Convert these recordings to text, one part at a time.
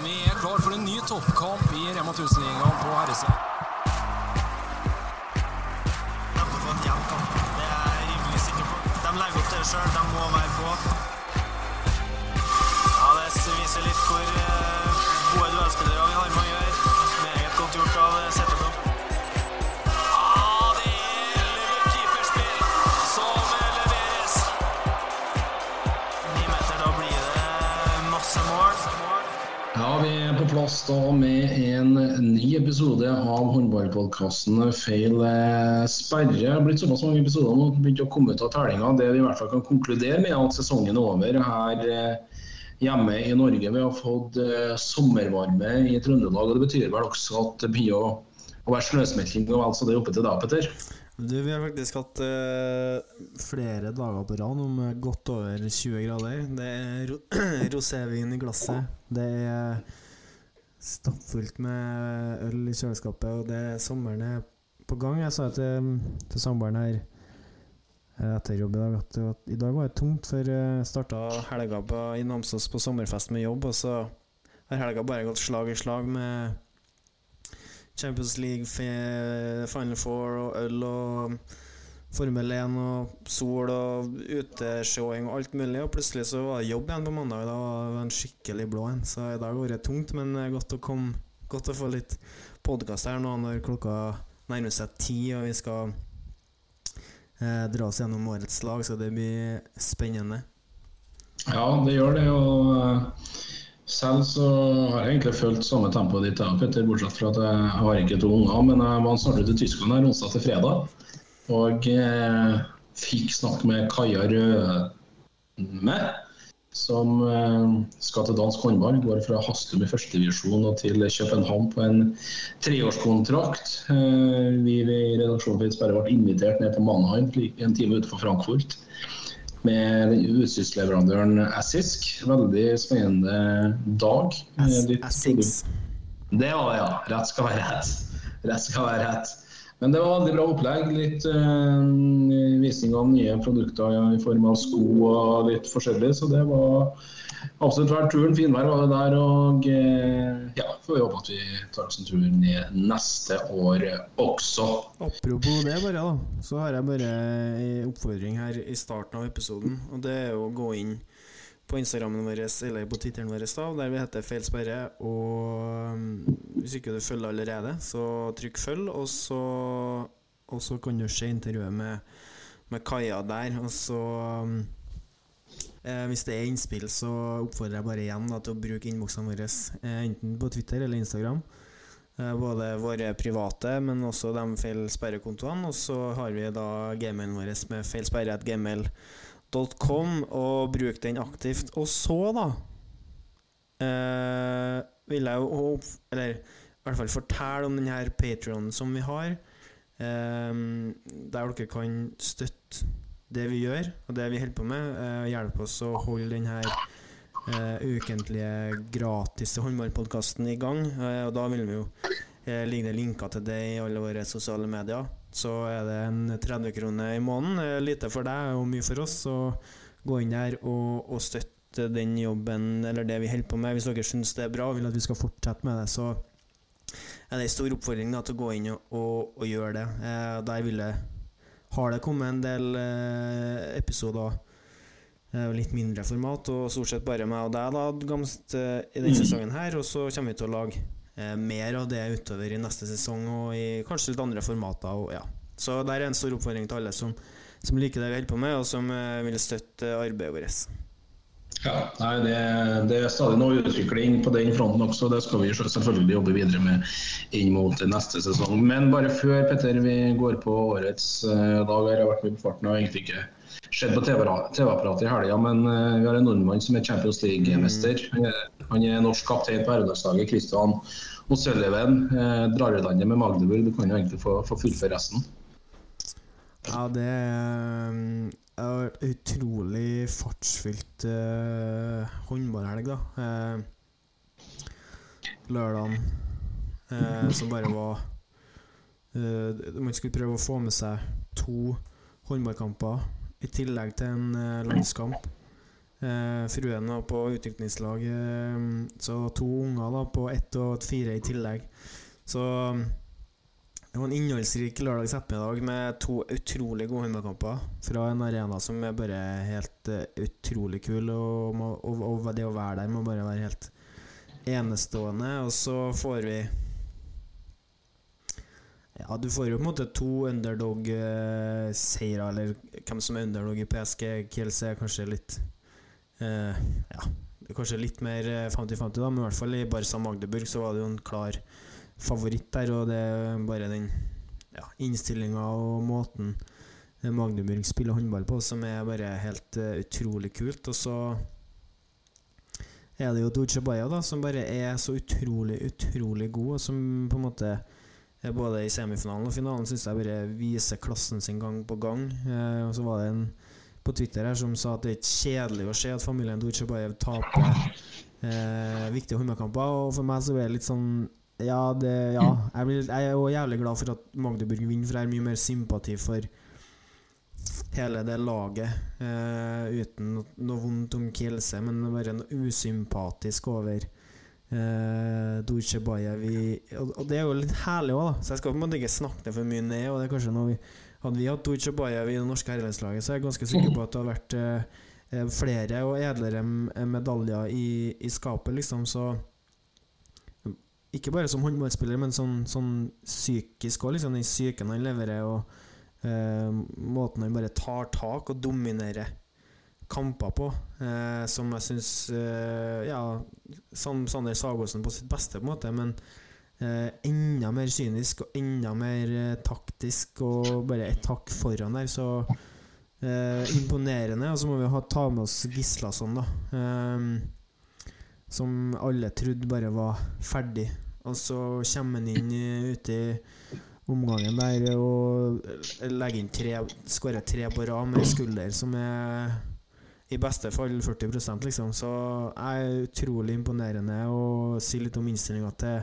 Vi er klar for en ny toppkamp i Rema 1000-ligaen på herresida. De må få en jevn kamp. Det er jeg rimelig sikker på. De legger opp til det. De må være på. Ja, Det viser litt hvor eh, gode duellspillere vi har med å gjøre. Plass da med en ny episode av håndballpodkasten Feil eh, sperre. Det har blitt såpass mange episoder nå, begynt å komme ut av tellinga. Det vi i hvert fall kan konkludere med, er at sesongen er over her eh, hjemme i Norge. Vi har fått eh, sommervarme i Trøndelag, og det betyr vel også at det begynner å, være snøsmelting og vel så det er oppe til deg, Petter. Du, vi har faktisk hatt uh, flere dager på rad om godt over 20 grader. Det er ro rosévin i glasset. Det er stappfullt med øl i kjøleskapet, og det er sommeren er på gang. Jeg sa til, til samboeren her eh, etter jobb i dag at, at i dag var det tungt, for jeg starta helga på, i Namsos på sommerfest med jobb, og så har helga bare gått slag i slag med Champions League, Final Four og øl og Formel 1 og sol og utesjåing og alt mulig. Og plutselig så var det jobb igjen på mandag. Da var det en skikkelig blå en. Så i dag har det vært tungt, men godt å komme Godt å få litt podkast her nå når klokka nærmer seg ti og vi skal eh, dra oss gjennom årets lag, så det blir spennende. Ja, det gjør det. og eh, selv så har jeg egentlig følt samme tempoet ditt, Petter, bortsett fra at jeg har ikke to unger. Men jeg var snart ute i Tyskland her onsdag til fredag, og eh, fikk snakke med Kaja Røme, som eh, skal til dansk håndball. Går fra Hastum i førstedivisjon og til København på en treårskontrakt. Eh, vi i redaksjonen for Sperre ble invitert ned til Mannheim, en time utenfor Frankfurt med utstyrsleverandøren Assisk. Veldig spennende dag. Assisk. Det var det, ja. Rett skal være rett. Rett skal være rett. Men det var veldig bra opplegg. Litt øh, visning av nye produkter i form av sko og litt forskjellig. Så det var absolutt verdt turen. Finvær var det der. Og eh, ja, får vi håpe at vi tar oss en tur ned neste år også. Apropos det, bare da så har jeg bare en oppfordring her i starten av episoden. Og det er å gå inn på Instagrammen vår eller på Twitteren vår, da, der vi heter Feilsperre. Og um, hvis ikke du følger allerede, så trykk følg, og så, og så kan du se intervjuet med, med Kaja der. Og så um, eh, Hvis det er innspill, så oppfordrer jeg bare igjen da, til å bruke innboksene våre, eh, enten på Twitter eller Instagram. Eh, Både våre private, men også de feil sperrekontoene. Og så har vi da gmailen vår med feilsperre.gmail.com, og bruk den aktivt. Og så, da, eh, vil jeg jo Eller i hvert fall fortelle om denne Patrionen som vi har. eh, der dere kan støtte det vi gjør, og det vi holder på med. Eh, hjelpe oss å holde denne eh, ukentlige gratis håndballpodkasten i gang. Eh, og da vil vi jo eh, ligge linker til det i alle våre sosiale medier. Så er det en 30 kroner i måneden. Lite for deg og mye for oss. Så gå inn der og, og støtte den jobben eller det vi holder på med. Hvis dere syns det er bra og vil at vi skal fortsette med det, så er det en stor oppfordring da, til å gå inn og, og, og gjøre det. Eh, der vil jeg har det kommet en del eh, episoder eh, litt mindre format, og stort sett bare meg og deg da, gamst eh, i denne sesongen her. Og så kommer vi til å lage mer av det utover i neste sesong, og i kanskje litt andre formater. Og, ja. Så der er en stor oppfordring til alle som, som liker det vi holder på med, og som eh, vil støtte arbeidet vårt. Ja, nei, det, det er stadig noe utvikling på den fronten også. Det skal vi selvfølgelig jobbe videre med inn mot neste sesong. Men bare før Petter, vi går på årets uh, dag. Jeg har vært med på farten og egentlig ikke sett på TV-apparatet i helga, men uh, vi har en nordmann som er Champions League-mester. Han er- Han er norsk kaptein på herrelandslaget, Christian O'Sullivan. Eh, drar i landet med Magdeburg. Du kan jo egentlig få, få fullføre resten. Ja, det er har vært utrolig fartsfylt uh, håndballhelg, da. Uh, lørdagen eh, som bare var eh, Man skulle prøve å få med seg to håndballkamper i tillegg til en eh, landskamp. Eh, fruen på utviklingslag, eh, så to unger da på ett og fire i tillegg. Så det var en innholdsrik lørdags ettermiddag med to utrolig gode håndballkamper fra en arena som er bare helt uh, utrolig kul, og, og, og det å være der må bare være helt enestående. Og så får vi Ja, du får jo på en måte to underdog-seire, eller hvem som er underdog i PSG. Kielce kanskje litt eh, Ja, kanskje litt mer eh, 50-50, da, men i hvert fall i Barca Magdeburg så var det jo en klar favoritt der, og det er bare den ja, innstillinga og måten Magdeburg spiller håndball på som er bare helt uh, utrolig kult. Og så er det jo Duce Baya da, som bare er så utrolig, utrolig god, og som på en måte både i semifinalen og finalen syns jeg bare viser klassen sin gang på gang. Eh, og så var det en på Twitter her som sa at det er kjedelig å se at familien Duce Bayev taper eh, viktige håndballkamper, og for meg så er det litt sånn ja, det, ja. Jeg, blir, jeg er jo jævlig glad for at Magdeburg vinner, for jeg har mye mer sympati for hele det laget. eh, uten noe vondt om Kielse, men bare noe usympatisk over uh, Duce Bayev og, og det er jo litt herlig òg, da. Så jeg skal på en måte ikke snakke det for mye ned. Og det er kanskje noe vi Hadde vi hatt Duce Bayev i det norske herrelandslaget, så er jeg ganske sikker på at det hadde vært eh, eh, flere og edlere medaljer i, i skapet, liksom. Så ikke bare som håndballspiller, men sånn, sånn psykisk òg, liksom. Den psyken han leverer, og eh, måten han bare tar tak og dominerer kamper på, eh, som jeg syns eh, Ja, Sander Sagosen på sitt beste, på en måte, men enda mer kynisk og enda mer eh, taktisk og bare et hakk foran der, så eh, imponerende. Og så må vi ha, ta med oss Gislason, da. Eh, som alle trodde bare var ferdig. Og så kommer han inn ute i omgangen der og legger inn tre skårer tre på rad med skulder, som er i beste fall 40% liksom. Så jeg er utrolig imponerende og sier litt om innstillinga til,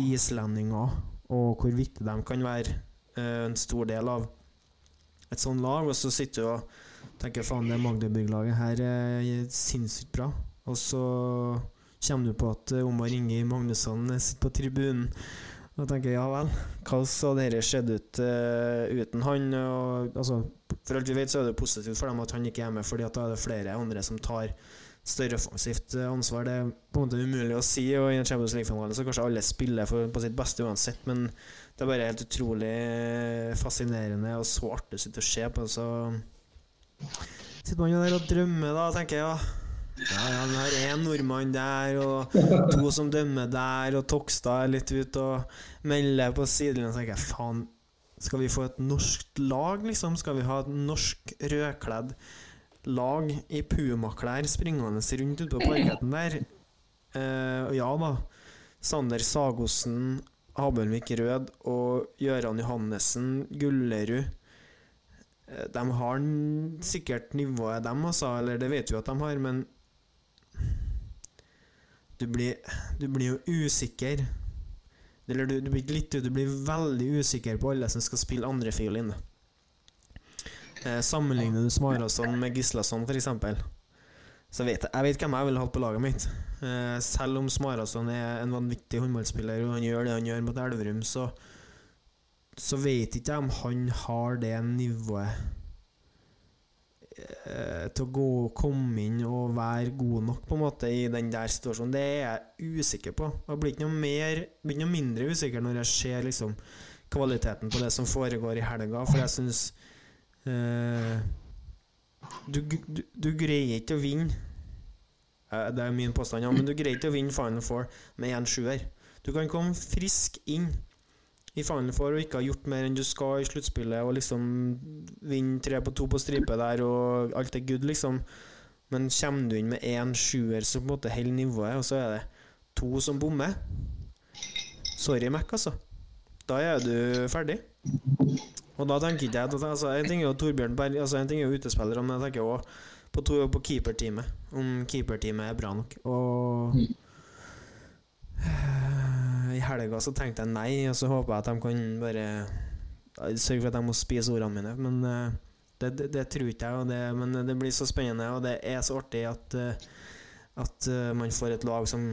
islendinger, og hvor viktig de kan være eh, en stor del av et sånt lag. Og så sitter du og tenker faen, det Magdeburg-laget her er sinnssykt bra. Og så kommer du på at eh, Omar Inge Magnusson sitter på tribunen. Og tenker ja vel, hvordan hadde dette skjedd ut uh, uten han? Og, altså, for alt vi vet, så er det positivt for dem at han ikke er med, Fordi da er det flere andre som tar større offensivt eh, ansvar. Det er på en måte umulig å si, og i en Champions League-finale så kanskje alle spiller for, på sitt beste uansett, men det er bare helt utrolig fascinerende og så artig å sitte og se på. Så sitter man jo der og drømmer, da, tenker jeg. ja ja, ja, vi har én nordmann der, og to som dømmer der, og Tokstad er litt ute og melder på sidelinjen. Så tenker jeg faen, skal vi få et norsk lag, liksom? Skal vi ha et norsk rødkledd lag i pumaklær springende rundt ute på parketten der? Uh, ja da. Sander Sagosen, Habelvik Rød og Gøran Johannessen Gullerud. Uh, De har sikkert nivået, dem, altså. Eller det vet vi at de har, men du blir, du blir jo usikker. Eller du, du blir litt Du blir veldig usikker på alle som skal spille andrefiolin. Eh, sammenligner du Smarason med Gislason, f.eks., så vet jeg, jeg vet hvem jeg ville hatt på laget mitt. Eh, selv om Smarason er en vanvittig håndballspiller, og han gjør det han gjør mot Elverum, så så vet ikke jeg om han har det nivået eh, til å gå, komme inn og være god nok på en måte i den der situasjonen. Det er jeg usikker på. Jeg blir ikke noe, mer, blir ikke noe mindre usikker når jeg ser liksom kvaliteten på det som foregår i helga, for jeg syns eh, du, du, du greier ikke å vinne Eh, Det er min påstand, ja, men du greier ikke å vinne Final Four med en sjuer. Du kan komme frisk inn i Final Four og ikke ha gjort mer enn du skal i sluttspillet, og liksom vinne tre på to på stripe der, og alt er good, liksom. Men kommer du inn med én sjuer som på en måte holder nivået, og så er det to som bommer Sorry, Mac, altså. Da er du ferdig. Og da tenker ikke jeg altså, En ting er jo Torbjørn Berg Altså en ting er jo utespillere, men jeg tenker òg på, to- på keeperteamet. Om keeperteamet er bra nok. Og I helga så tenkte jeg nei, og så håper jeg at de kan bare sørge for at jeg må spise ordene mine. Men eh, Det, det, det tror ikke jeg, det, men det blir så spennende, og det er så artig at, eh, at eh, man får et lag som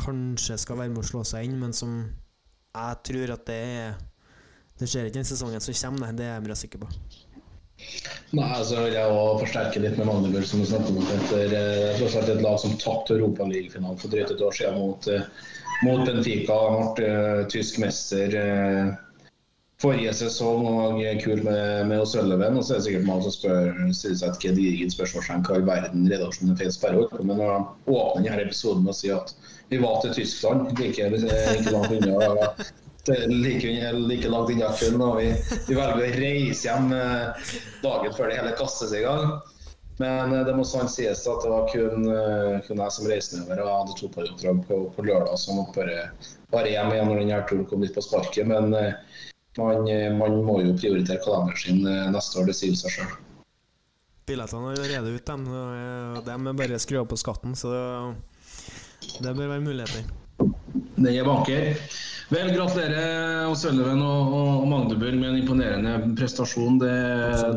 kanskje skal være med å slå seg inn, men som jeg tror at det er Det skjer ikke den sesongen som kommer, det er jeg bra sikker på. Nei, så vil jeg òg forsterke litt med Magdeburg, som du snakket om. Etter eh, tross alt et lag som tapte Europaligafinalen for drøyt et år siden mot, eh, mot Benfica. Ble eh, tysk mester forrige sesong og er kul med, med O'Sullivan. Og så er det sikkert mange som spør, stiller seg et gedigent spørsmålstegn hva i verden redaksjonen Feil Sperre holdt på med når de åpner denne episoden med å si at vi var til Tyskland, like, like langt unna. Like, like langt unna kun, og vi, vi velger å reise hjem eh, dagen før det hele kastes i gang. Men eh, det må sånn sies at det var kun, eh, kun jeg som reiste nedover Jeg hadde toparoppdrag på, på lørdag, måtte bare, var hjem igjen når denne turen kom litt på sparket. Men man, man må jo prioritere kalenderen sin neste år, det sier seg sjøl. Billettene er allerede ute, dem. De er bare skru opp på skatten, så det bør være muligheter. Den er banker. Vel, gratulerer O'Sullivan og, og, og Magdeburg med en imponerende prestasjon. Det,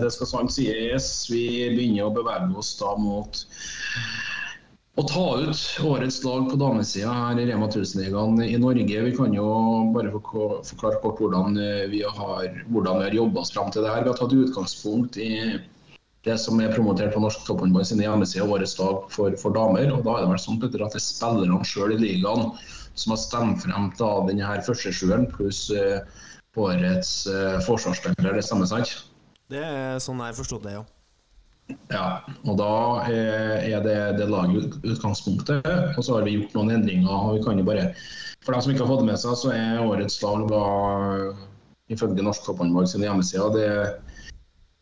det skal sant sies. Vi begynner å bevege oss da mot å ta ut årets lag på damesida her i Rema 1000-ligaen i Norge. Vi kan jo bare forklare kort hvordan eh, vi har, hvordan vi har jobba oss fram til det her. Vi har tatt utgangspunkt i det som er promotert på Norsk Topphåndball sine hjemmesider, årets lag for, for damer. og Da er det vel sånn at det er spillerne sjøl i ligaen som har stemt frem da denne her første sjueren, pluss uh, årets uh, forsvarsspiller. Det stemmer, sant? Det er sånn jeg forsto det, ja. Ja, og da eh, er det, det laget utgangspunktet. Og så har vi gjort noen endringer. og vi kan jo bare, For dem som ikke har fått det med seg, så er årets lag da ifølge Norsk Topphåndball sine hjemmesider det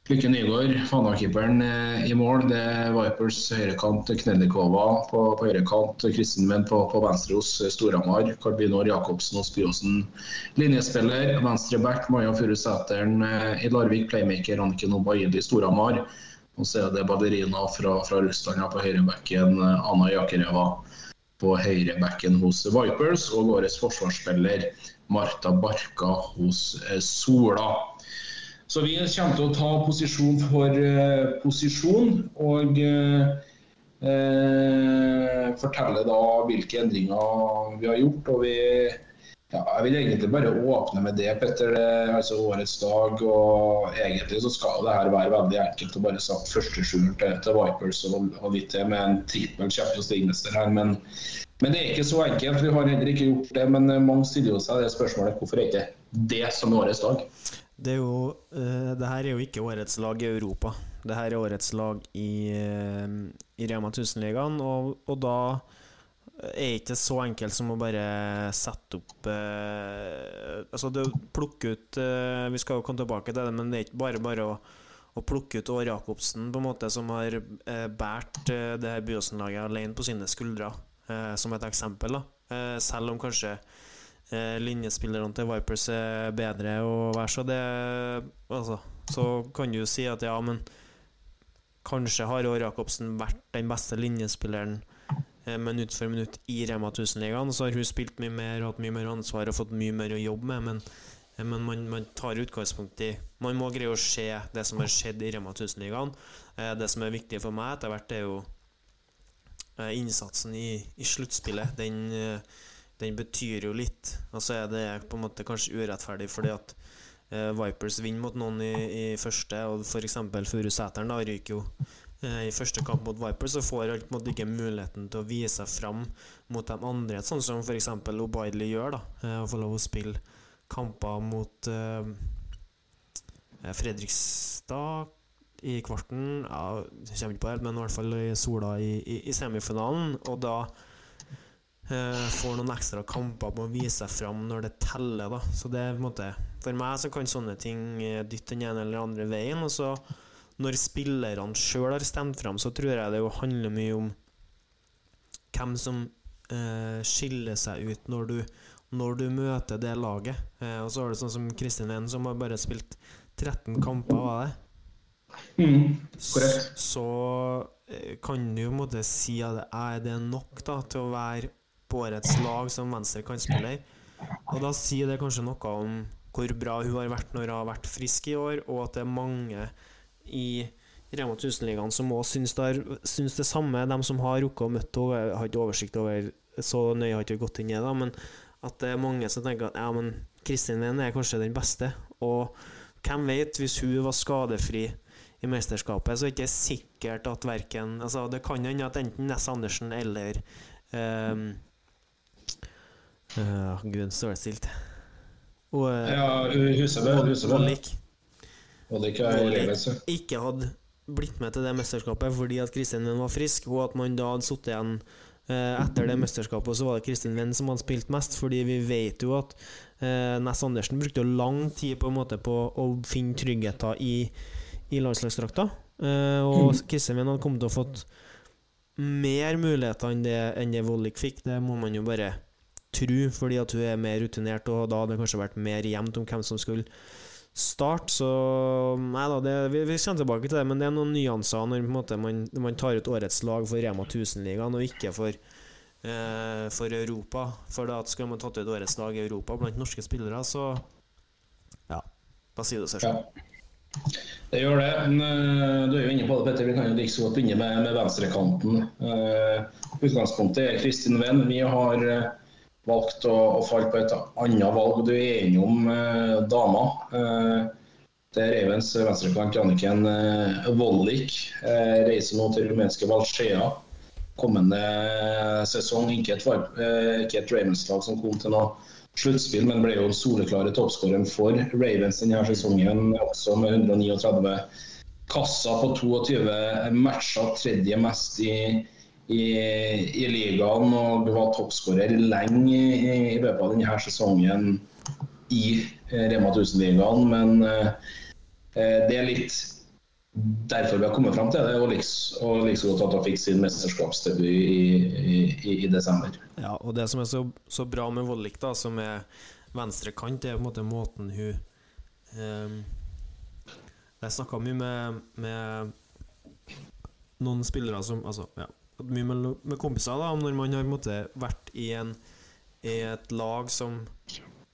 Lykke Nygaard, Fana-keeperen eh, i mål. Det er Vipers høyrekant, Knellikova på, på høyrekant, Kristin Menn på, på venstre hos eh, Storhamar. Karbinor Jacobsen hos Byåsen. Linjespiller, venstre back, Maja Furusæteren eh, i Larvik. Playmaker, Anniken Obaidi, Storhamar. Og så er det ballerina fra, fra Russland på høyrebacken, eh, Anna Jakereva på høyrebacken hos Vipers. Og årets forsvarsspiller, Marta Barka hos eh, Sola. Så vi kommer til å ta posisjon for eh, posisjon, og eh, fortelle da hvilke endringer vi har gjort. Og vi, ja, jeg vil egentlig bare åpne med det, Petter. Det altså årets dag. Og egentlig så skal det her være veldig enkelt å bare sagt førstesjueren til, til Vipers og, og litt til med en trippel Champions League-mester her. Men, men det er ikke så enkelt. Vi har heller ikke gjort det. Men mange stiller jo seg det spørsmålet hvorfor er ikke det som er årets dag? Det, er jo, uh, det her er jo ikke årets lag i Europa. Det her er årets lag i, uh, i Rema 1000-ligaen, og, og da er ikke så enkelt som å bare sette opp uh, Altså, det å plukke ut Vi skal jo komme tilbake til det, men det er ikke bare bare å, å plukke ut Åre Jacobsen, på en måte, som har uh, båret det her Byåsen-laget alene på sine skuldre, som et eksempel. da Selv om kanskje linjespillerne til Vipers er bedre og vær så det altså, Så kan du jo si at ja, men kanskje har Åre Jacobsen vært den beste linjespilleren eh, minutt for minutt i Rema 1000-ligaen. Så har hun spilt mye mer, hatt mye mer ansvar og fått mye mer å jobbe med. Men, eh, men man, man tar utgangspunkt i Man må greie å se det som har skjedd i Rema 1000-ligaen. Eh, det som er viktig for meg etter hvert, er jo eh, innsatsen i, i sluttspillet. Den eh, den betyr jo litt. Og så er det på en måte kanskje urettferdig fordi at eh, Vipers vinner mot noen i, i første, og f.eks. Furusæteren da ryker jo eh, i første kamp mot Vipers, så får han på en måte ikke muligheten til å vise seg fram mot de andre, sånn som f.eks. O'Baidley gjør, da. Eh, å få lov å spille kamper mot eh, Fredrikstad i kvarten, ja, jeg kommer ikke på helt, men i hvert fall i Sola i, i, i semifinalen, og da eh, får noen ekstra kamper på å vise seg fram når det teller. da Så det er på en måte For meg så kan sånne ting eh, dytte den ene eller den andre veien. Og så når spillerne sjøl har stemt fram, så tror jeg det jo handler mye om hvem som eh, skiller seg ut når du, når du møter det laget. Eh, og så har du sånn som Kristin Wien, som har bare spilt 13 kamper, var det? Mm, korrekt. Så eh, kan du jo på en måte si at er det nok da til å være på årets lag som venstre kantspiller? Og da sier det kanskje noe om hvor bra hun har vært når hun har vært frisk i år, og at det er mange i Rema 1000-ligaen som òg syns, syns det samme. De som har rukket å møte henne, har ikke oversikt over Så nøye har ikke gått inn i det, men at det er mange som tenker at ja, men Kristin Wien er kanskje den beste. Og hvem vet, hvis hun var skadefri i mesterskapet, så er det ikke sikkert at verken altså, Det kan hende at enten Ness Andersen eller ehm, øh, Gud, så er det stilt. Og, øh, Ja, Husebø. Husebø. Vollik ikke er hadde blitt med til det mesterskapet fordi at Kristin Venn var frisk, og at man da hadde sittet igjen eh, etter det mesterskapet, og så var det Kristin Venn som hadde spilt mest, fordi vi vet jo at eh, Ness Andersen brukte jo lang tid på en måte på å finne tryggheten i, i landslagsdrakta, eh, og Kristin Venn hadde kommet til å fått mer muligheter enn det, enn det Vollik fikk, det må man jo bare tro, fordi at hun er mer rutinert, og da hadde det kanskje vært mer jevnt om hvem som skulle starte. så Nei da, det, vi, vi kommer tilbake til det, men det er noen nyanser når på en måte, man, man tar ut årets lag for Rema 1000-ligaen, og ikke for, eh, for Europa. For da skulle man tatt ut årets lag i Europa blant norske spillere, så Ja, da sier det seg. Ja. Det gjør det. Men eh, du er jo inne på det, Petter. Vi kan jo like så godt begynne med, med venstrekanten. Uh, utgangspunktet er Kristin Venn. Vi har eh, valgt å, å falle på et annet valg. Du er enig om uh, dama. Eh, det er Ravens venstrekant Janniken eh, Vollik. Eh, reiser nå til rumenske Valskjea kommende sesong. Ikke et, eh, ikke et Ravens-lag som kom til noe sluttspill, men ble jo soleklare toppskåreren for Ravens denne sesongen, også med 139 kasser på 22 matcher, tredje mest i, i, i ligaen, og var toppskårer lenge i, i løpet av denne sesongen i eh, Rema 1000-ligaen, men eh, eh, det er litt derfor vi har kommet fram til det, og like, så godt at han fikk sin mesterskapsdebut i, i, i desember. Ja, og det som er så, så bra med Vollik, da, som er venstre kant, det er på en måte måten hun um, Jeg snakka mye med, med noen spillere som Altså, ja, mye med, med kompiser, da, når man har måtte, vært i, en, i et lag som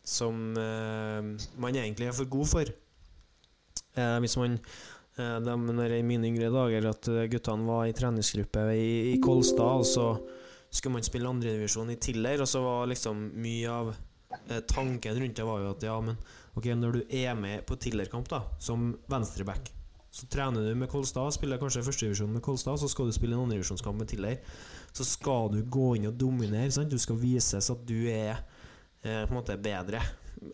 som eh, man egentlig er for god for. Eh, hvis man eh, når I mine yngre dager at eh, guttene var i treningsgruppe i, i Kolstad, og så skulle man spille andredivisjon i Tiller, og så var liksom mye av eh, tanken rundt det var jo at ja, men ok, når du er med på Tiller-kamp, da, som venstreback, så trener du med Kolstad, spiller kanskje førstedivisjon med Kolstad, så skal du spille en andredivisjonskamp med Tiller. Så skal du gå inn og dominere, sant? du skal vises at du er eh, på en måte bedre.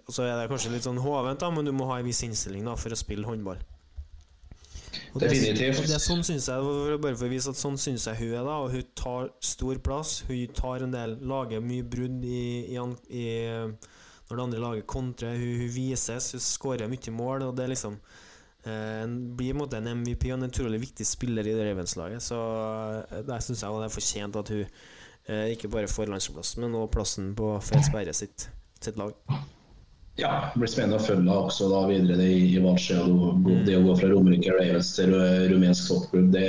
Så er det kanskje litt sånn hovent, da, men du må ha en viss innstilling da, for å spille håndball. Og det- Definitivt. Det er sånn synes jeg, bare for å vise at sånn syns jeg hun er, da. Og hun tar stor plass. Hun tar en del Lager mye brudd i, i, i Når det andre laget kontrer. Hun, hun vises, hun skårer mye mål, og det er liksom blir på en måte en MVP og en utrolig viktig spiller i det Ravens-laget. Så eh, der syns jeg det er fortjent at hun eh, ikke bare får landsplass, men også plassen på Fels sitt, sitt lag. Ja, det blir spennende å følge også da videre i, i Valskjea. Det å gå fra Romerike Ravens til rumensk toppklubb, det,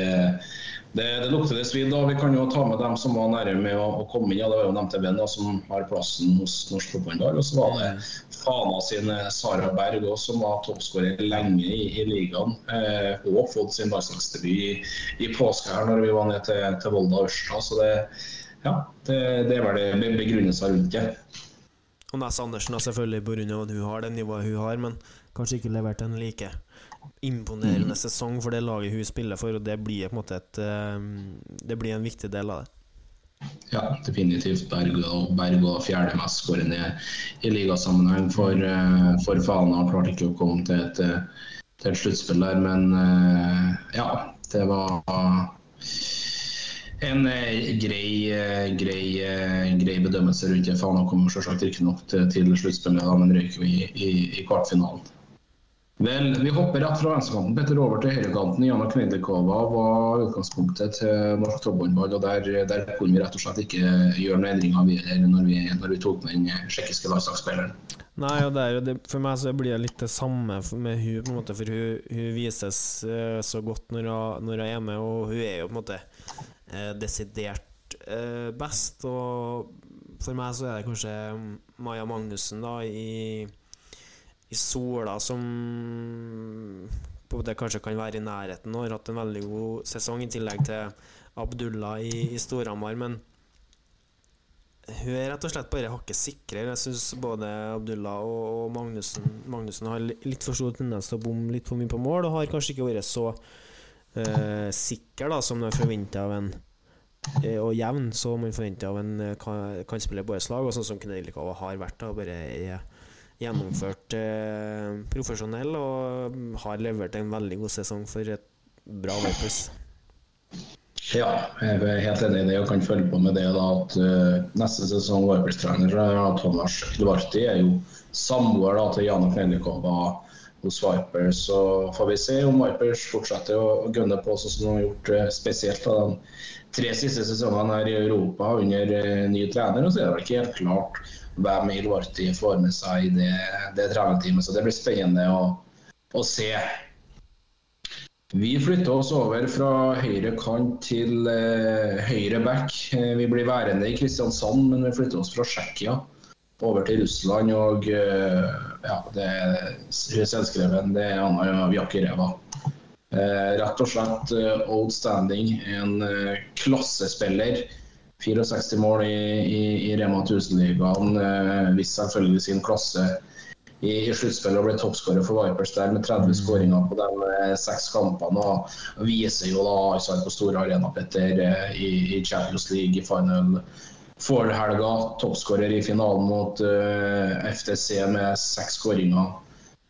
det, det lukter det svidd. Vi kan jo ta med dem som var nære med å, å komme inn. Ja, det var jo nevnte venn som har plassen hos norsk fotballag. Og så var det Fana sin eh, Sara Berg òg, som var toppskårer lenge i, i ligaen. Eh, og fått sin landslagsdebut i, i påske her når vi var ned til, til Volda og Ørsta. Så det, ja, det, det er vel det begrunnelsen rundt det. Og Ness Andersen har selvfølgelig pga. at hun har det nivået hun har, men kanskje ikke levert en like imponerende Mm. sesong for det laget hun spiller for, og det blir på en et eh, Det blir en viktig del av det. Ja, definitivt. Berg og, Berg og fjerde mest skårende i ligasammenheng for, eh, for Fana. Klarte ikke å komme til et, eh, til et sluttspill der, men ja. Det var en grei, grei, grei bedømmelse rundt det. Fana kommer selvsagt riktignok til, til sluttspillet, men røyker vi i, i, i kvartfinalen. Vel, Vi hopper rett fra venstrekanten Petter, over til høyrekanten. Jana Kneidelkova var utgangspunktet til norsk topphåndball. og der, der kunne vi rett og slett ikke gjøre noen endringer videre når vi, når vi tok med den tsjekkiske landslagsspilleren. Nei, og det det, For meg så blir det litt det samme med hun, på en måte, for hun, hun vises eh, så godt når hun, når hun er med, og hun er jo på en måte eh, desidert eh, best. Og for meg så er det kanskje Maja Magnussen da i, i Sola som det kanskje kan være i nærheten og har hatt en veldig god sesong, i tillegg til Abdullah i, i Storhamar. Men hun er rett og slett bare hakket sikrere. Jeg syns både Abdullah og, og Magnussen, Magnussen har litt for stor tendens til å bomme litt for mye på mål, og har kanskje ikke vært så eh, sikker da som man forventer av en eh, og jevn, så man forventer av en kan, kan spille i borettslag, og sånn som Knedelikova har vært. da, Bare er gjennomført eh, profesjonell og har levert en veldig god sesong for et bra Vipers. Ja, jeg er helt enig i det og kan følge på med det da, at uh, neste sesong Vipers-trener Thomas Duarte er jo samboer da, til Jana Knelikova hos Vipers. Så får vi se om Vipers fortsetter å gunne på sånn som de har gjort uh, spesielt da, de tre siste sesongene her i Europa under uh, ny trener. Og så er det vel ikke helt klart hvem Duarte får med seg i det, det trenerteamet. Så det blir spennende å, å se. Vi flytter oss over fra høyre kant til eh, høyre back. Eh, vi blir værende i Kristiansand, men vi flytter oss fra Tsjekkia over til Russland. Og eh, ja, det er selvskreven, det er Anna Jakireva. Eh, rett og slett eh, outstanding. En eh, klassespiller. 64 mål i, i, i Rema 1000-ligaen. Eh, hvis selvfølgelig sin klasse i, i sluttspillet og ble toppskårer for Vipers der med 30 skåringer på de eh, seks kampene. og Viser jo da altså, på store arena Petter, eh, i, i Champions League i final for helga. Toppskårer i finalen mot uh, FTC med seks skåringer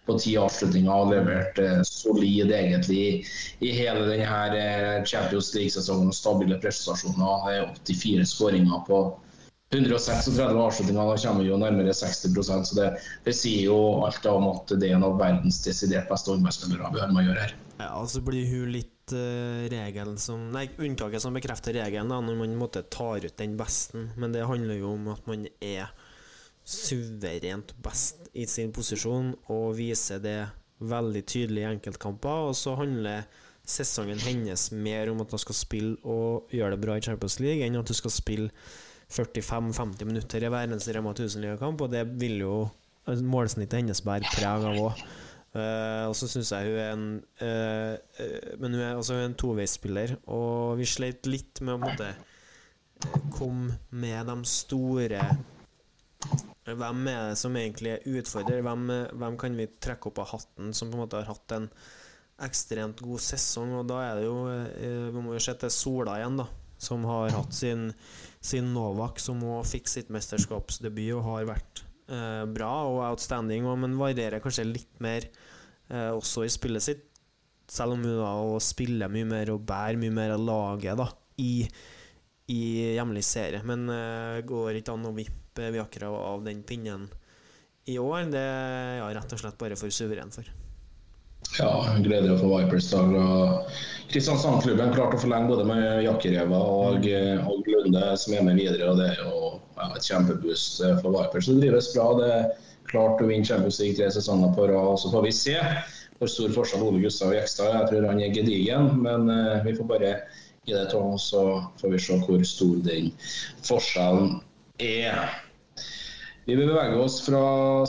på ti avslutninger og levert eh, solid egentlig i, hele denne eh, Champions League-sesongen. Stabile prestasjoner. Eh, 84 skåringer på 136 avslutninger. Da kommer vi jo nærmere 60% så det, det sier jo alt om at det er en av verdens desidert beste håndballspillere vi har med å gjøre her. Ja, og så blir hun litt eh, regelen som Nei, unntaket som bekrefter regelen, da, når man måtte tar ut den besten. Men det handler jo om at man er suverent best i sin posisjon og viser det veldig tydelig i enkeltkamper. Og så handler sesongen hennes mer om at hun skal spille og gjøre det bra i Champions League, enn at hun skal spille 45-50 minutter i hver eneste Rema 1000-ligakamp, og det vil jo målsnittet hennes bære preg av òg. og så syns jeg hun er en uh, uh, Men hun er også en toveisspiller, og vi sleit litt med å eh, komme med de store Hvem er det som egentlig er utfordrer? Hvem, hvem kan vi trekke opp av hatten som på en måte har hatt en ekstremt god sesong? Og da er det jo eh, Vi må jo se til Sola igjen, da. Som har hatt sin, sin Novak, som òg fikk sitt mesterskapsdebut og har vært eh, bra og outstanding, og, men varierer kanskje litt mer eh, også i spillet sitt. Selv om hun da spiller mye mer og bærer mye mer av laget da i, i hjemlig serie. Men uh, går ikke an å vippe Viakra av den pinnen i år. Det er ja, rett og slett bare for suveren for. Ja, gleder å få Vipers dag. Kristiansand-klubben klarte å forlenge både med Jakkereva og, eh, og Lunde, som er med videre. og Det er jo ja, et kjempeboost eh, for Vipers. Det drives bra. Det er klart å vinne Champions League tre sesonger på rad. Så får vi se hvor stor forskjell Ole Gustav Jekstad er. Jeg tror han er gedigen, men uh, vi får bare gi det til så får vi se hvor stor den forskjellen er. Vi vil bevege oss fra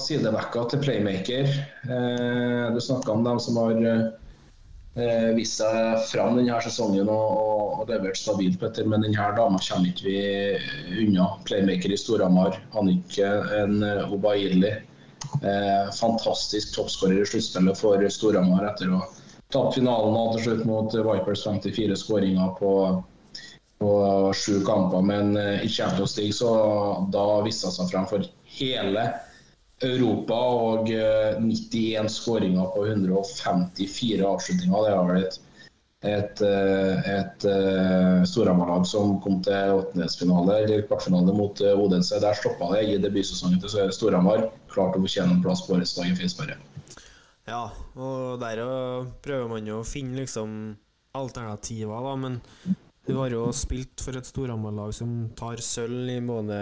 sidebacka til playmaker. Eh, du snakka om dem som har eh, vist seg fram denne sesongen og, og, og levert stabilt, Petter. Men denne dama kommer ikke vi unna. Playmaker i Storhamar. Annike eh, Obaili. Fantastisk toppskårer i sluttspillet for Storhamar etter å tapt finalen til slutt mot Vipers 54 skåringer på på sju kamper, men eh, i Champions League så da viste seg frem for hele Europa og eh, 91 skåringer på 154 avslutninger. Det var vel et, et, eh, et, et som kom til åttendedelsfinale eller kvartfinale mot eh, Odense. Der stoppa det i debutsesongen til Storhamar. Klart å fortjene en plass på årets dag i Finnsberget. Ja, og der prøver man jo å finne liksom alternativer, da, men hun har jo spilt for et Storhamar-lag som tar sølv i både,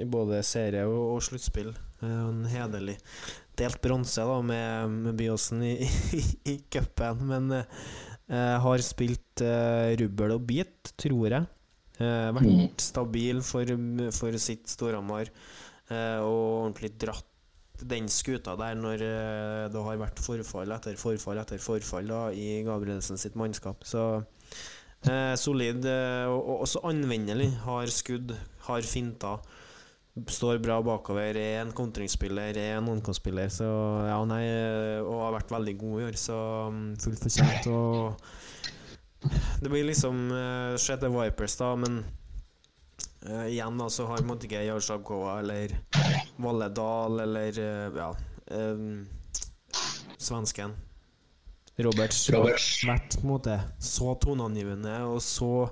i både serie og, og sluttspill. En hederlig delt bronse da med, med Byåsen i, i, i cupen, men eh, har spilt eh, rubbel og bit, tror jeg. Eh, Mm. vært stabil for, for sitt Storhamar eh, og ordentlig dratt den skuta der når eh, det har vært forfall etter forfall etter forfall da, i Gabrielsen sitt mannskap. Så eh, solid eh, og, og også anvendelig. Har skudd, har finter. Står bra bakover, er en kontringsspiller, er en ongkonspiller. Så ja, eh, og har vært veldig god i år, så mm, fullt fortjent. Og det blir liksom Skjedde Vipers, da, men eh, igjen da så har måte ikke Jarsabkova eller Valle Dahl eller uh, ja um, svensken Roberts Roberts. vært måte så toneangivende og så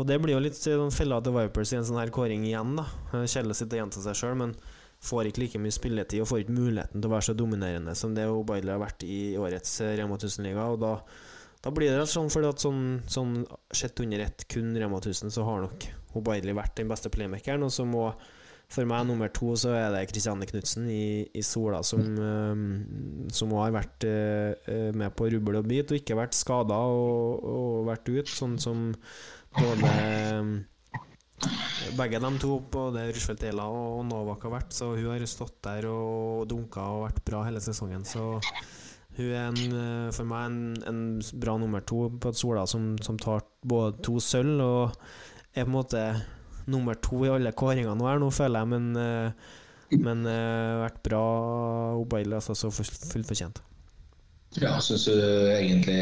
Og det blir jo litt sånn fella til Vipers i en sånn her kåring igjen, da. kjellet sitt og gjenta seg sjøl, men får ikke like mye spilletid og får ikke muligheten til å være så dominerende som det O'Bailey har vært i årets Rema 1000-liga. Og da, da blir det sånn, fordi at sånn, sånn sett under ett kun Rema 1000, så har nok Obaidli vært den beste playmakeren. Og så må for meg nummer to så er det Kristiane Knutsen i, i Sola, som, eh, som har vært eh, med på rubbel og bit, og ikke vært skada og, og vært ute, sånn som både begge de to, både Rushfeldt Ela og Novak, har vært. Så hun har stått der og dunka og vært bra hele sesongen. Så hun er en, eh, for meg en, en bra nummer to på Sola som, som tar både to sølv og er på en måte nummer to i alle kåringene nå her, nå føler jeg, men, eh, men eh, vært bra O'Bailey, altså, så fullt fortjent. Ja, syns du egentlig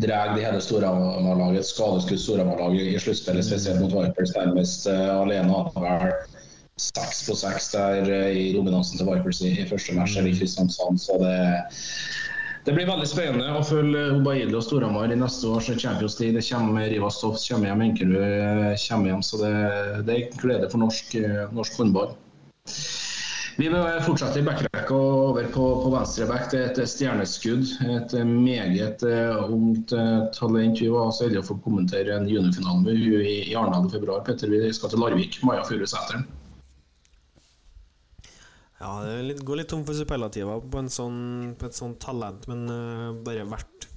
drar de hele Storhamar-laget, skadeskutt Storhamar-laget i sluttspillet, spesielt mot Vipers, nærmest uh, alene. Vel seks på seks der eh, i dominansen til Vipers i, i første match eller i Kristiansand. Så det, det blir veldig spennende å følge Obaidi og Storhamar i neste års Champions League. Det kommer Rivas Toft, kommer hjem Enkerud, eh, kommer hjem. Så det, det er glede for norsk, eh, norsk håndball. Vi fortsetter fortsette i backrekka og over på, på venstre back. Det er et stjerneskudd. Et meget ungt talent. Vi var så heldige å få kommentere en juniorfinale med i, i Arendal i februar. Petter, vi skal til Larvik. Maja Furusæteren. Ja, det litt, går litt tom for superlativer på, sånn, på et sånt talent, men uh, bare vært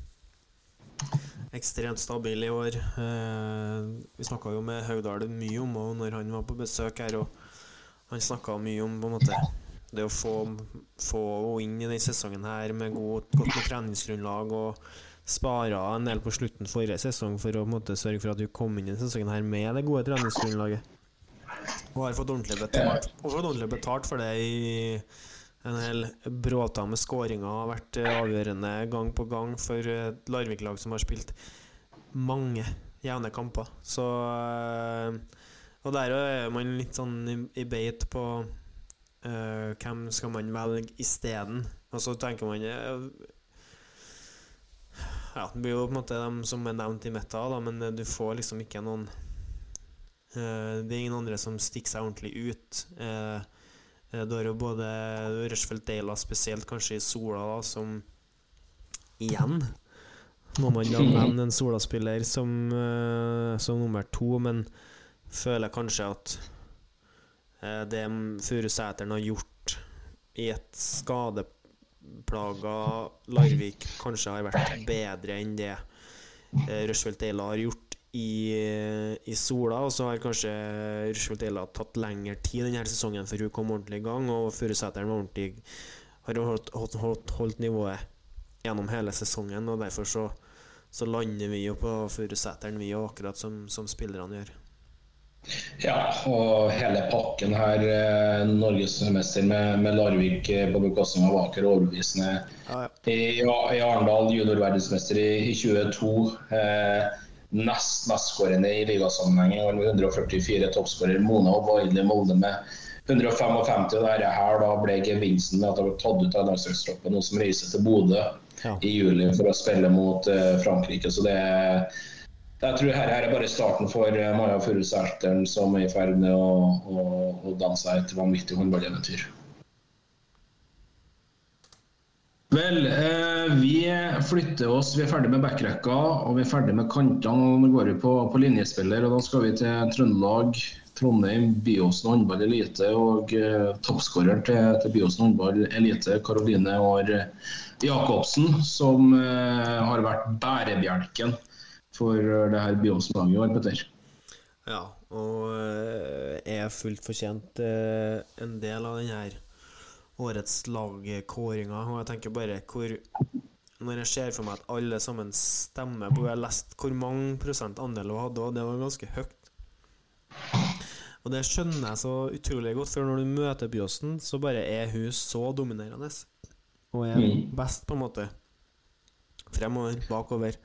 ekstremt stabil i år. Uh, vi snakka jo med Haugdal mye om henne når han var på besøk her, og han snakka mye om på en måte det å få, få henne inn i denne sesongen her med god, godt med treningsgrunnlag og spara en del på slutten forrige sesong for å måte sørge for at hun kom inn i denne sesongen her med det gode treningsgrunnlaget. Og har fått ordentlig betalt, fått ordentlig betalt for det i en hel bråta med skåringer. Har vært eh, avgjørende gang på gang for et Larvik-lag som har spilt mange jevne kamper. Så eh, Og der er man litt sånn i, beit på uh, hvem skal man velge isteden. Og så tenker man uh, Ja, det blir jo på en måte dem som er nevnt i Meta, men eh, du får liksom ikke noen Eh, det er ingen andre som stikker seg ordentlig ut. Eh, Du har jo både Rushfeldt Deila, spesielt kanskje i Sola, da, som igjen må man da nevne en Sola-spiller som, eh, som nummer to, men føler kanskje at eh, det Furusæteren har gjort i et skadeplaga Larvik, kanskje har vært bedre enn det Rushfeldt Deila har gjort i, i Sola, og så har kanskje Rushfeldt Eila tatt lengre tid denne sesongen før hun kom ordentlig i gang, og Furusæteren var ordentlig har holdt, holdt, holdt, holdt nivået gjennom hele sesongen, og derfor så, så lander vi jo på Furusæteren, vi òg, akkurat som, som spillerne gjør. Ja, og hele pakken her. eh, Norgesmester med, med Larvik eh, på bekostning av Aker overbevisende. Ja, ja. I, i Arendal juniorverdensmester i, i 22. Eh, nest mestskårende i ligasammenheng med 144 toppskårer. Mona og Vaidli Molde med 155. Og dette her da ble gevinsten med at det ble tatt ut av landslagstroppen, noe som reiser til Bodø Ja. i juli for å spille mot uh, Frankrike. Så det er jeg tror her er bare starten for eh, Maja Furusæteren, som er i ferd med å, å, å danse et vanvittig håndballeventyr. Vel, eh, vi flytter oss. Vi er ferdig med backrekka og vi er ferdig med kantene. og Nå går vi på, på linjespiller, og da skal vi til Trøndelag, Trondheim, Byåsen håndball elite og eh, toppskåreren til, til Byåsen håndball elite, Karoline Aar Jacobsen, som eh, har vært bærebjelken for eh, det her Byåsen-laget i år, Petter. Ja, og eh, er fullt fortjent eh, en del av den her årets lagkåringer. Og jeg tenker bare hvor Når jeg ser for meg at alle sammen stemmer på Jeg har lest hvor mange prosent andel hun hadde, og det var ganske høyt. Og det skjønner jeg så utrolig godt, for når du møter Byåsen, så bare er hun så dominerende. Og er Mm. best, på en måte. Fremover, bakover.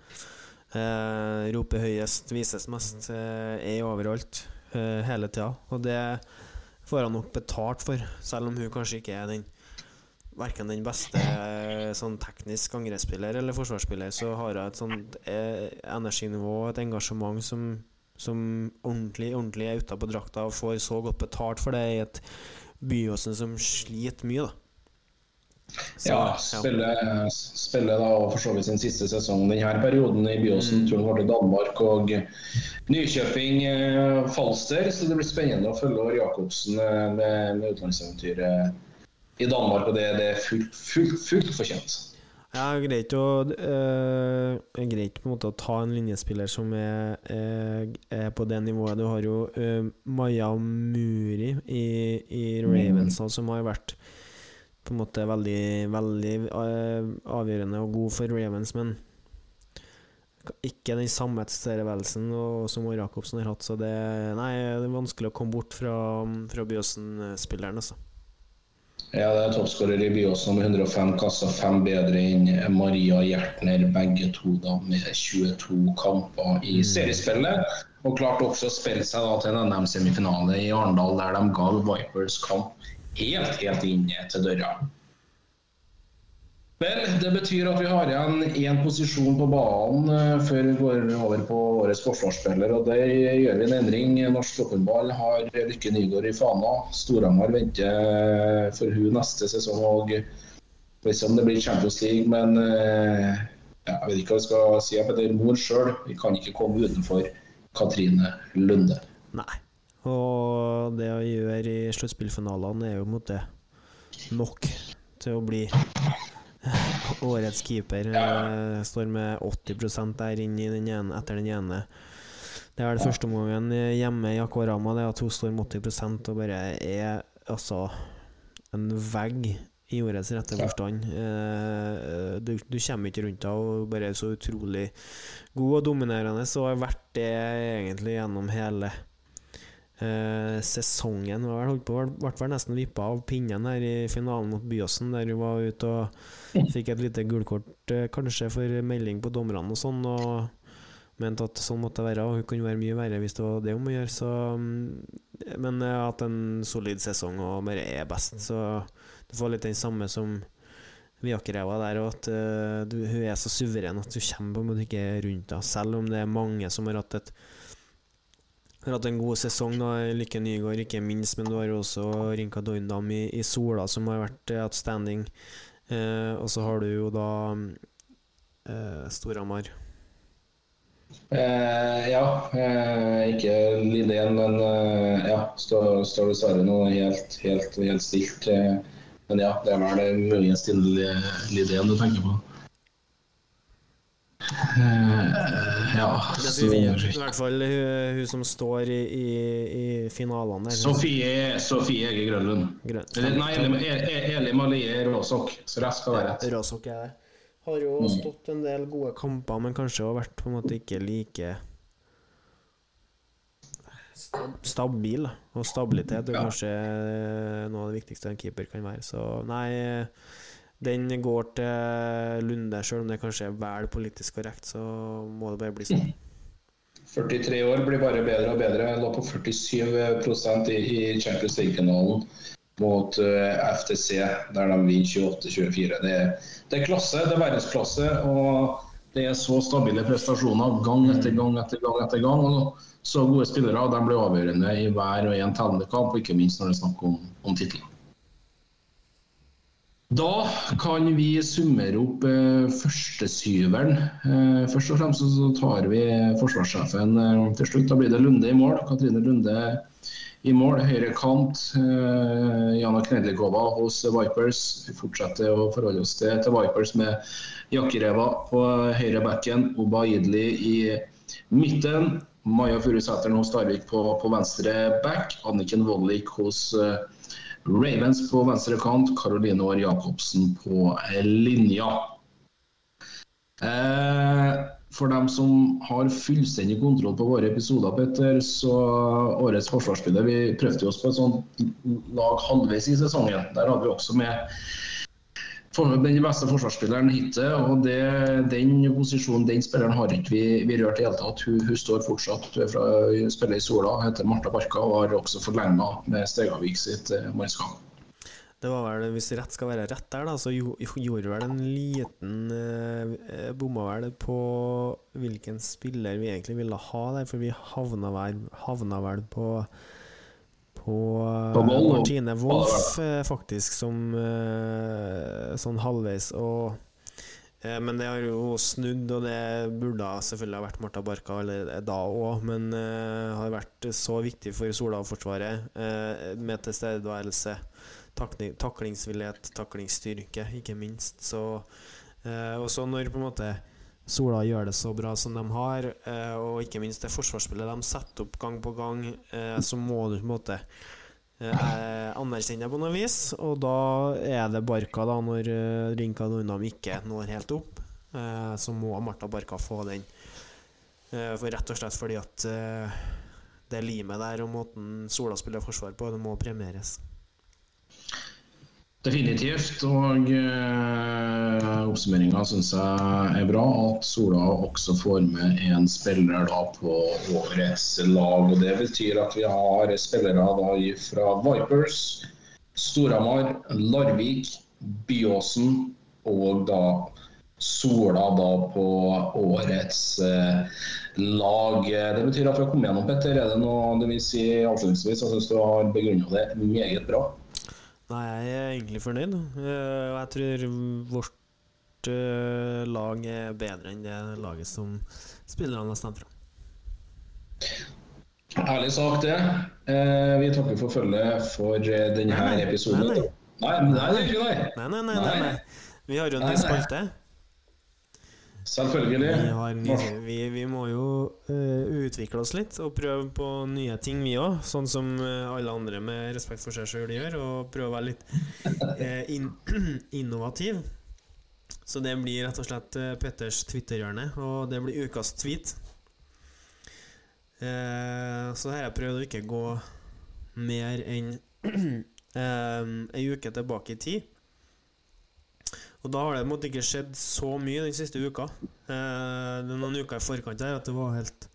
Eh, roper høyest, vises mest, eh, er overalt eh, hele tida. Og det får han nok betalt for, selv om hun kanskje ikke er den Verken den beste eh, sånn teknisk angrepsspiller eller forsvarsspiller, så har hun et sånt eh, energinivå og et engasjement som, som ordentlig, ordentlig er utapå drakta og får så godt betalt for det i et Byåsen som sliter mye, da. Så, Ja, spiller, spiller da for så vidt sin siste sesong denne perioden i Byåsen. Mm. Han går til Danmark og Nykjøping eh, Falster. Så det blir spennende å følge År Jacobsen eh, med, med utenlandseventyret i Danmark. Og det, det er fullt, fullt, fullt fortjent. Ja, er greit å øh, Greit på en måte å ta en linjespiller som er, er, er på det nivået. Du har jo øh, Maya Muri i, i Ravens, mm. som har vært på en måte veldig, veldig øh, avgjørende og god for Ravens, men ikke den samme tilstedeværelsen som Åre Jacobsen har hatt, så det, nei, det er vanskelig å komme bort fra, fra Byåsen-spilleren, altså. Ja, det er toppskårer i Byåsen med 105 kasser, fem bedre enn Maria Hjertner, begge to da med 22 kamper i seriespillet. Og klarte også å spille seg da til en NM-semifinale i Arendal, der de ga Vipers kamp helt, helt inn til døra. Vel, det betyr at vi har igjen én posisjon på banen eh, før vi går over på årets forsvarsspiller. og Der gjør vi en endring. Norsk Toppinball har Lykke Nygaard i Fana. Storhamar venter for hun neste sesong. og om det blir Champions League, men eh, ja, jeg vet ikke hva jeg skal si. Jeg heter mor sjøl. Vi kan ikke komme utenfor Katrine Lunde. Nei. Og det å gjøre i sluttspillfinalene er jo en måte nok til å bli årets keeper. Eh, Står med 80% der inne i den ene, etter den ene. Det er vel første omgangen hjemme i Akvarama. Det at hun står med 80% og bare er altså en vegg i ordets rette forstand. Eh, du, du kommer ikke rundt henne og bare er så utrolig god og dominerende, og har vært det egentlig gjennom hele eh, sesongen. var vel holdt på, ble vel nesten vippa av pinnen her i finalen mot Byåsen, der hun var ute og fikk et lite gullkort, eh, kanskje for melding på dommerne og sånn. og mente at sånn måtte det være, og hun kunne være mye verre hvis det var det hun må gjøre. Så, mm, men har hatt en solid sesong og bare er best, så du får litt den samme som Viakreva der, og at uh, du, hun er så suveren at du kommer på en måte ikke rundt henne, selv om det er mange som har hatt et har hatt en god sesong. da, Lykke Nygaard ikke minst, men du har jo også Rinka Doindam i, i Sola, som har vært eh, outstanding. Eh, og så har du jo da eh, Storhamar. Eh, ja, eh, ikke Lidén, men eh, ja, står, stå dessverre nå helt, helt, helt stilt. Eh, men ja, det er vel muligens til Lidén du tenker på. Eh, ja, er I hvert fall hun, hun som står i, i, i finalene. Sofie, Sofie Ege Grønlund. Grøn- nei, Eli, E- Malie Råsok. Så rett skal være rett. Råsok er det. Har jo stått en del gode kamper, men kanskje har vært på en måte ikke like stabil. Og stabilitet er kanskje noe av det viktigste en keeper kan være. Så nei, den går til Lunde, sjøl om det kanskje er vel politisk korrekt, så må det bare bli sånn. 43 år blir bare bedre og bedre. Jeg lå på 47 i, i Champions League-finalen mot eh, FTC, der de vinner 28-24. Det, det er klasse, det er verdensklasse. og det er så stabile prestasjoner gang etter gang etter gang. etter gang, og Så gode spillere de blir avgjørende i hver og en tellende kamp, og ikke minst når det er snakk om, om tittelen. Da kan vi summere opp eh, førstesyveren. Eh, først og fremst så tar vi forsvarssjefen eh, til slutt. Da blir det Lunde i mål. Katrine Lunde i mål. Høyre kant. Eh, Jana Knedlikova hos Vipers. Vi fortsetter å forholde oss til, til Vipers med Jakkereva på høyre backen. Oba Idli i midten. Maja Furusæteren hos Starvik på, på venstre back. Anniken Vollik hos eh, Ravens på venstre kant, Caroline Aar Jacobsen på linja. Eh, for dem som har fullstendig kontroll på våre episoder, Petter, så årets forsvarsspiller Vi prøvde oss på et sånt lag halvveis i sesongen. Der hadde vi også med den beste forsvarsspilleren hittil. Og det, den posisjonen, den spilleren har ikke vi, vi rørt i det hele tatt. Hun, hun står fortsatt fra, spiller i Sola, heter Marta Barka og har også forlenga med Stegavik sitt eh, mannskap. Det var vel, Hvis rett skal være rett der, da, så gjorde vel en liten eh, Bomma vel på hvilken spiller vi egentlig ville ha der, for vi havna vel, havna vel på på På eh, Vold, og- Martine Wolff, eh, faktisk, som eh, sånn halvveis. Og, eh, men det har jo snudd, og det burde selvfølgelig ha vært Marta Barka eller da òg, men eh, har vært så viktig for Sola-forsvaret eh, med tilstedeværelse takling, taklingsvillighet, taklingsstyrke, ikke minst. Så, eh, og så når på en måte Sola gjør det så bra som de har, eh, og ikke minst det forsvarsspillet de setter opp gang på gang, eh, så må du på en måte eh, anerkjenne det på noe vis. Og da er det Barka, da, når Rinka Nordnam ikke når helt opp, så må Marta Barka få den. For rett og slett fordi at det limet der og måten Sola spiller forsvar på, det må premieres. Definitivt. Og eh, oppsummeringa syns jeg er bra. At Sola også får med en spiller da på årets lag. og Det betyr at vi har spillere da fra Vipers, Storhamar, Larvik, Byåsen og da Sola da på årets eh, lag. Det betyr at vi har kommet gjennom, Petter. Er det noe du vil si avslutningsvis? Jeg syns du har begrunna det meget bra. Nei, jeg er egentlig fornøyd. Eh, Og jeg tror vårt eh, lag er bedre enn det laget som spillerne har stemt fra. Ærlig sagt, det. Eh, vi takker for følget for denne Nei, nei. episoden. Nei, Nei, nei. nei. Nei, nei, nei. nei, nei. Vi har jo en ny spalte. Selvfølgelig. Vi, har vi, vi må jo uh, utvikle oss litt og prøve på nye ting, vi òg. Sånn som eh, alle andre med respekt for seg sjøl gjør. Og prøve å være litt uh, in innovativ. Så det blir rett og slett Petters Twitter-hjørne, og det blir ukas tweet. Uh, så her har jeg prøvd å ikke gå mer enn ei uke tilbake i tid. Og da har det på en måte ikke skjedd så mye den siste uka. Eh, er noen uker i forkant her at det var helt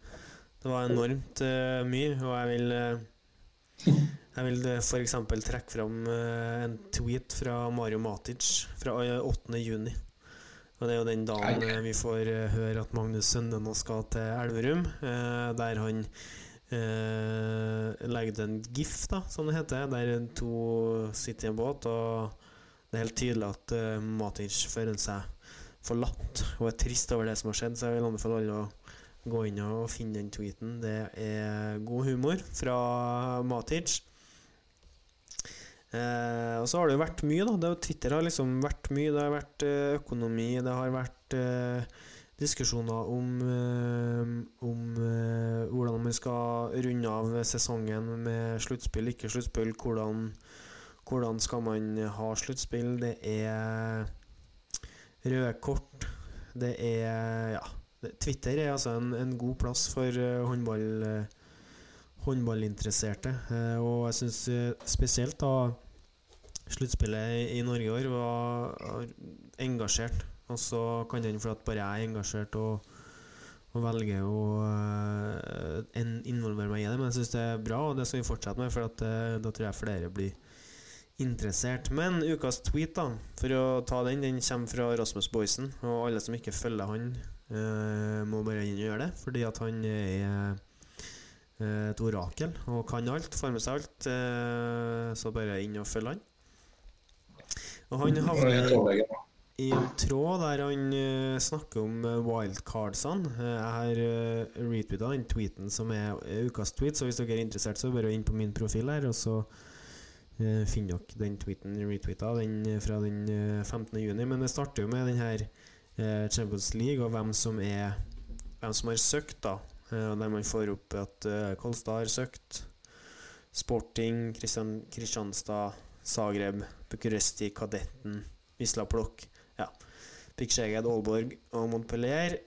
Det var enormt eh, mye, og jeg vil eh, Jeg vil f.eks. for eksempel trekke fram eh, en tweet fra Mario Matic fra eh, 8. juni. Og det er jo den dagen eh, vi får eh, høre at Magnus Sønne nå skal til Elverum, eh, der han eh, legger ut en gif, da, som det heter, der to sitter i en båt, og det er helt tydelig at uh, Matic føler seg forlatt og er trist over det som har skjedd, så jeg vil anbefale alle å gå inn og finne den tweeten. Det er god humor fra Matic. Uh, og så har det jo vært mye, da. Det, Twitter har liksom vært mye. Det har vært uh, økonomi, det har vært uh, diskusjoner om, eh, om eh, hvordan man skal runde av sesongen med sluttspill, ikke sluttspill. Hvordan, hvordan skal man ha sluttspill? Det er røde kort. Det er Ja. Twitter er altså en, en god plass for eh, håndball, eh, håndballinteresserte. Eh, og jeg syns spesielt da sluttspillet i- Norge i år var engasjert. Og så kan det hende fordi bare jeg er engasjert og, og velger å uh, involvere meg i det. Men jeg syns det er bra, og det skal vi fortsette med, for at, uh, da tror jeg flere blir interessert. Men ukas tweet, da, for å ta den, den kommer fra Rasmus Boysen. Og alle som ikke følger han, eh, må bare inn og gjøre det, fordi at han er eh, et orakel og kan alt, får med seg alt. Eh, så bare inn og følg han. Og han havner i en tråd der han uh, snakker om uh, wildcardsene. Uh, jeg har uh, retweeta den tweeten som er eh, ukas tweet, så hvis dere er interessert, så bare inn på min profil her, og så eh, finner dere den tweeten retweeta den eh, fra den eh, 15. juni. Men det starter jo med den her eh, Champions League og hvem som er Hvem som har søkt, da. Eh, der man får opp at eh, Kolstad har søkt. Sporting, Kristian, Kristianstad, Zagreb, Bucuresti, Kadetten, Wisla Plokk, ja, Pikkskjeged, Aalborg og Montpellier.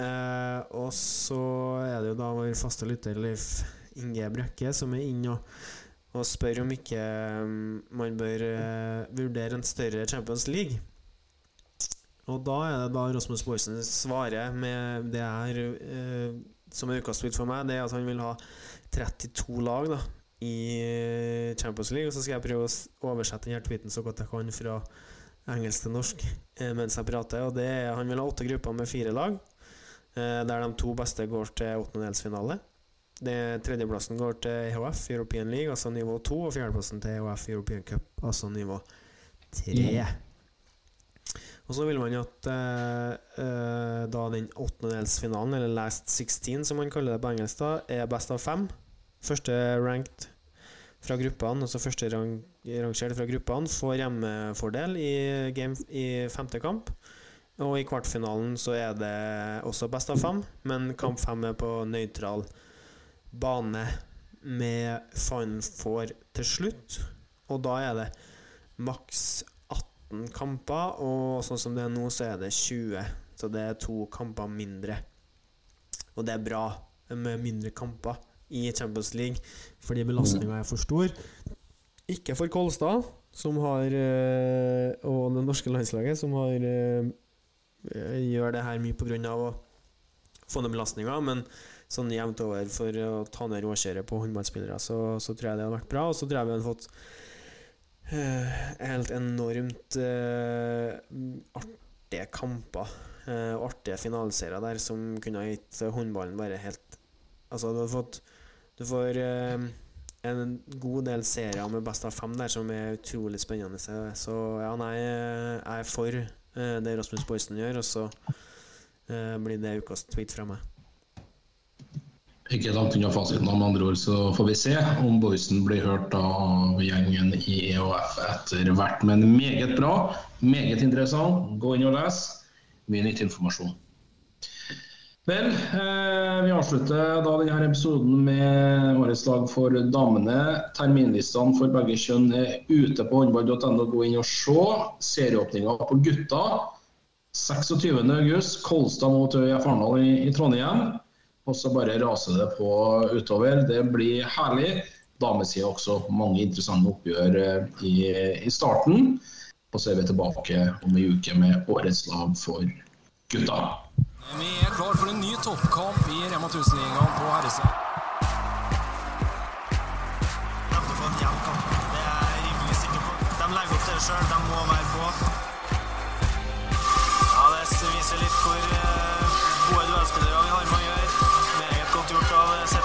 Eh, og så er det jo da vår faste lytter Leif Inge Brekke som er inne og, og spør om ikke mm, man bør eh, vurdere en større Champions League. Og da er det da Rasmus Boysen svarer med det her eh, som er utgangspunkt for meg, det er at han vil ha 32 lag da i eh, Champions League. Og så skal jeg prøve å oversette denne tweeten så godt jeg kan fra engelsk til norsk eh, mens jeg prater. Og det er, Han vil ha åtte grupper med fire lag, eh, der de to beste går til åttendedelsfinale. Det- Tredjeplassen går til EHF, European League, altså nivå 2, og fjerdeplassen til EHF European Cup, altså nivå 3. Og så vil man jo at eh, eh, da den åttendedelsfinalen, eller last 16 som man kaller det på engelsk, da, er best av fem. Første ranked fra gruppene, altså første rang, rangert fra gruppene, får hjemmefordel i, game, i femte kamp. Og i kvartfinalen så er det også best av fem, men kamp fem er på nøytral bane med Final Four til slutt. Og da er det maks 18 kamper, og sånn som det er nå, så er det 20. Så det er to kamper mindre. Og det er bra med mindre kamper i Champions League, fordi belastninga er for stor. Ikke for Kolstad, som har eh, og det norske landslaget, som har eh, gjør det her mye pga. å få ned belastninga, men sånn jevnt over for å ta ned råkjøret på håndballspillere, så, så tror jeg det hadde vært bra. Og så tror jeg vi hadde fått uh, helt enormt uh, artige kamper. og artige finaleserier der som kunne ha gitt håndballen bare helt Altså, du har fått Du får uh, en god del serier med best av fem der som er utrolig spennende. Så, ja, nei, jeg er for det Rasmus Boysen gjør, og så blir det ukas tweet fra meg. Ikke langt unna fasiten, med andre ord, så får vi se om Boysen blir hørt av gjengen i EOF etter hvert. Men meget bra, meget interessant. Gå inn og les. Mye nytt informasjon. Vel, eh, vi avslutter da denne episoden med årets lag for damene. Terminlistene for begge kjønn er ute på håndball.no. Gå inn og se. Serieåpninga på gutta 26.8. Kolstad mot ØIF Arendal i, i Trondheim. Og så bare raser det på utover. Det blir herlig. Damesida også mange interessante oppgjør eh, i, i starten. Og så er vi tilbake om ei uke med årets lag for gutta. Vi er klar for en ny toppkamp i Rema 1000-ligaen på herresida. En er. De legger opp til det sjøl. De må være på. Ja, Det viser litt hvor eh, gode duellspillere vi har med å gjøre. Meget